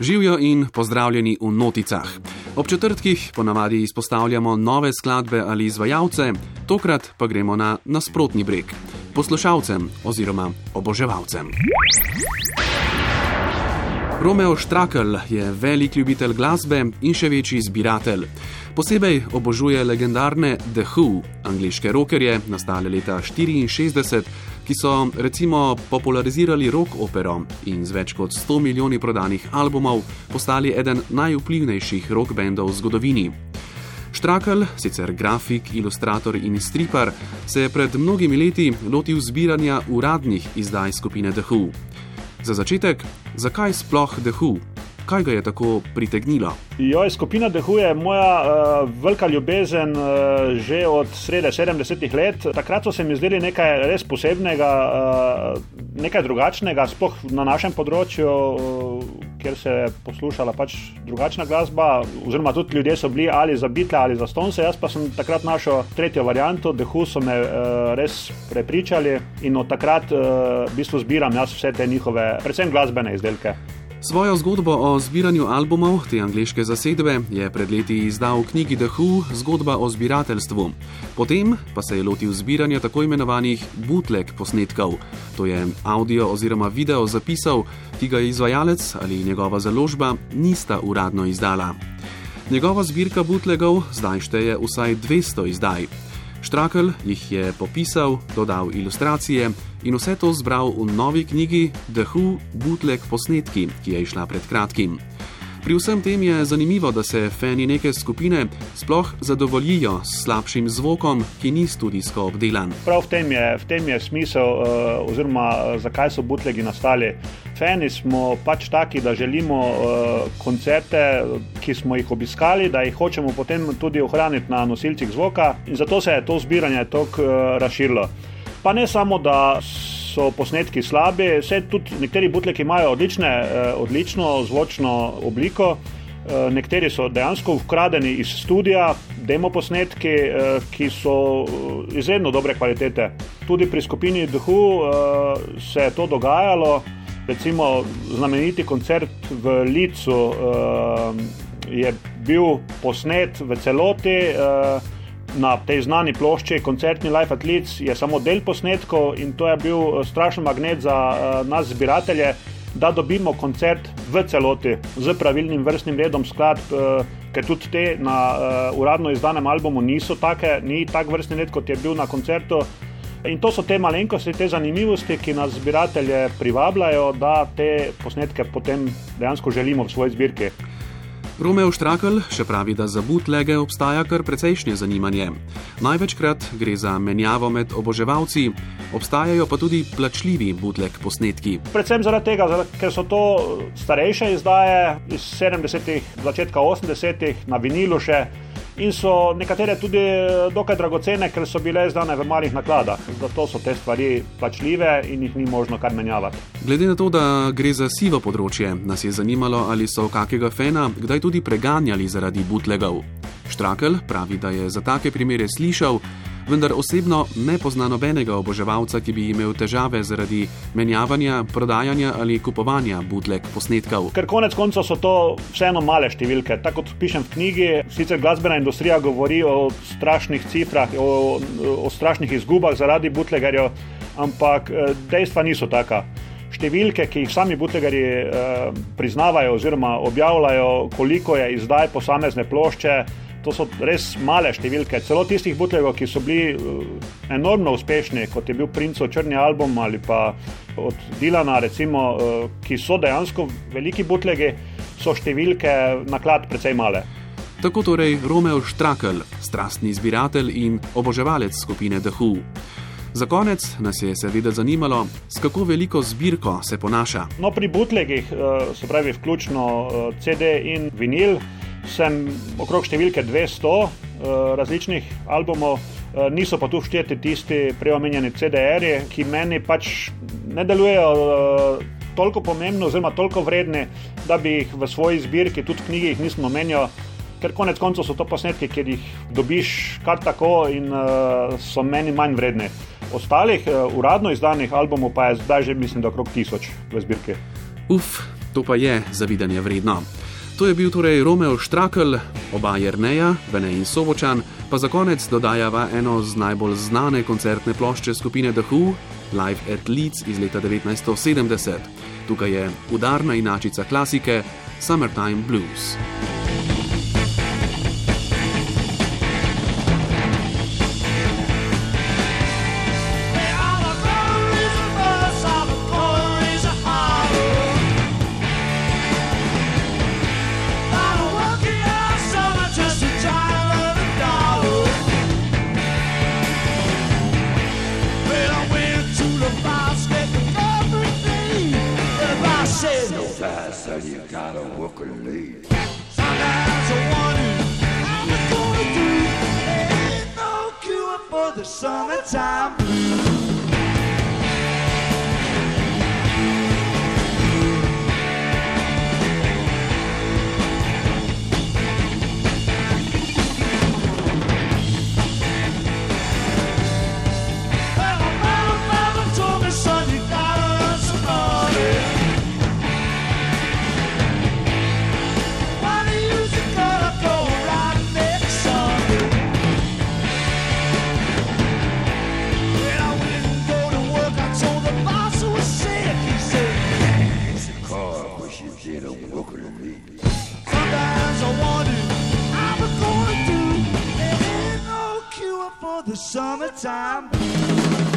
Živijo in pozdravljeni v noticah. Ob četrtkih ponavadi izpostavljamo nove skladbe ali izvajalce, tokrat pa gremo na nasprotni breg - poslušalcem oziroma oboževalcem. Romeo Štrakel je velik ljubitelj glasbe in še večji zbiratelj. Posebej obožuje legendarne The Who, angliške rockerje, nastale leta 1964 ki so recimo popularizirali rock opero in z več kot 100 milijoni prodanih albumov postali eden najvplivnejših rock bendov v zgodovini. Štrakel, sicer grafik, ilustrator in stripar, se je pred mnogimi leti lotil zbiranja uradnih izdaj skupine The Who. Za začetek, zakaj sploh The Who? kaj ga je tako pritegnilo? Joj, skupina Dehu je moja uh, velika ljubezen uh, že od srede 70-ih let. Takrat so se mi zdeli nekaj res posebnega, uh, nekaj drugačnega, sploh na našem področju. Uh, Ker se je poslušala pač drugačna glasba, oziroma tudi ljudje so bili ali za Beatle ali za Stonese. Jaz pa sem takrat našel tretjo varianto, Dehu so me uh, res prepričali in od takrat uh, v bistvu zbiram jaz vse te njihove, predvsem glasbene izdelke. Svojo zgodbo o zbiranju albumov te angliške zasedbe je pred leti izdal v knjigi The Who Zgodba o zbirateljstvu. Potem pa se je lotil zbiranja tako imenovanih bootleg posnetkov, to je audio oziroma video zapisov, ki ga izvajalec ali njegova založba nista uradno izdala. Njegova zbirka bootlegov zdaj šteje vsaj 200 izdaj. Štrakel jih je popisal, dodal ilustracije in vse to zbral v novi knjigi The Who Bootleg posnetki, ki je išla pred kratkim. Pri vsem tem je zanimivo, da se fani neke skupine sploh zadovoljijo s slabšim zvokom, ki ni studijsko obdelan. Prav v tem je, v tem je smisel, uh, oziroma uh, zakaj so bootlegi nastali. Fani smo pač taki, da želimo uh, koncerte, ki smo jih obiskali, da jih hočemo potem tudi ohraniti na nosilcih zvoka, in zato se je to zbiranje tako razširilo. Pa ne samo, da so posnetki slabi, vse tudi nekateri butleki imajo odlične, eh, odlično zvočno obliko. Eh, nekateri so dejansko ukradeni iz studia, demo posnetki, eh, ki so izredno dobre kvalitete. Tudi pri skupini Duhu se je to dogajalo. Recimo znameniti koncert v Licu je bil posnet v celoti na tej znani plošči, koncertni Life at Leeds, je samo del posnetkov in to je bil eh, strašen magnet za uh, nas, zbiratelje, da dobimo koncert v celoti z pravilnim vrstnim redom skladb. Uh, Ker tudi te na uradno izdanem albumu niso take, ni tak vrstni red, kot je bil na koncertu. In to so te malenkosti, te zanimivosti, ki nas zbiratelje privabljajo, da te posnetke potem dejansko želimo v svoji zbirki. Romeo Štrakel še pravi, da za bootlege obstaja kar precejšnje zanimanje. Največkrat gre za menjavo med oboževalci, obstajajo pa tudi plačljivi bootleg posnetki. Predvsem zaradi tega, ker so to starejše izdaje iz 70-ih, začetka 80-ih na vinilu še in so nekatere tudi eh, dokaj dragocene, ker so bile izdane v malih nakladah. Zato so te stvari plačljive in jih ni možno kar menjavati. Glede na to, da gre za sivo področje, nas je zanimalo, ali so kakega fena kdaj tudi preganjali zaradi bootlegov. Štrakel pravi, da je za take primere slišal, vendar osebno ne pozna nobenega oboževalca, ki bi imel težave zaradi menjavanja, prodajanja ali kupovanja bootleg posnetkov. Ker konec koncev so to vseeno male številke. Tako kot pišem v knjigi, sicer glasbena industrija govori o strašnih cifrah, o, o strašnih izgubah zaradi bootlegerjev, ampak eh, dejstva niso taka. Številke, ki jih sami bootlegeri eh, priznavajo oziroma objavljajo, koliko je izdaj posamezne plošče, to so res male številke. Celo tistih butlegov, ki so bili uh, enormno uspešni, kot je bil Princov črni album ali pa od Dilana, recimo, uh, ki so dejansko veliki butlegi, so številke naklad precej male. Tako torej Romeo Štrakel, strastni zbiratelj in oboževalec skupine The Who. Za konec nas je seveda zanimalo, s kako veliko zbirko se ponaša. No, pri butlegih, uh, se pravi, vključno CD in vinil sem okrog številke 200 uh, eh, različnih albumov, uh, niso pa tu šteti tisti preomenjeni CDR-ji, ki meni pač ne delujejo uh, toliko pomembno, oziroma toliko vredni, da bi jih v svoji zbirki, tudi knjigi, nisem omenjal. Ker konec koncev so to posnetki, ki jih dobiš kar tako in uh, so meni manj vredni. Ostalih uh, uradno izdanih albumov pa je zdaj že, mislim, da okrog tisoč v zbirki. Uf, To pa je zavidanje vredno. To je bil torej Romeo Štrakl, oba Jrneja, Vene in Sovočan, pa za konec dodajava eno z najbolj znane koncertne plošče skupine The Who, Live at Leeds iz leta 1970. Tukaj je udarna inačica klasike Summertime Blues. The summertime blues. Sometimes I wonder how we're going to. do. There ain't no cure for the summertime.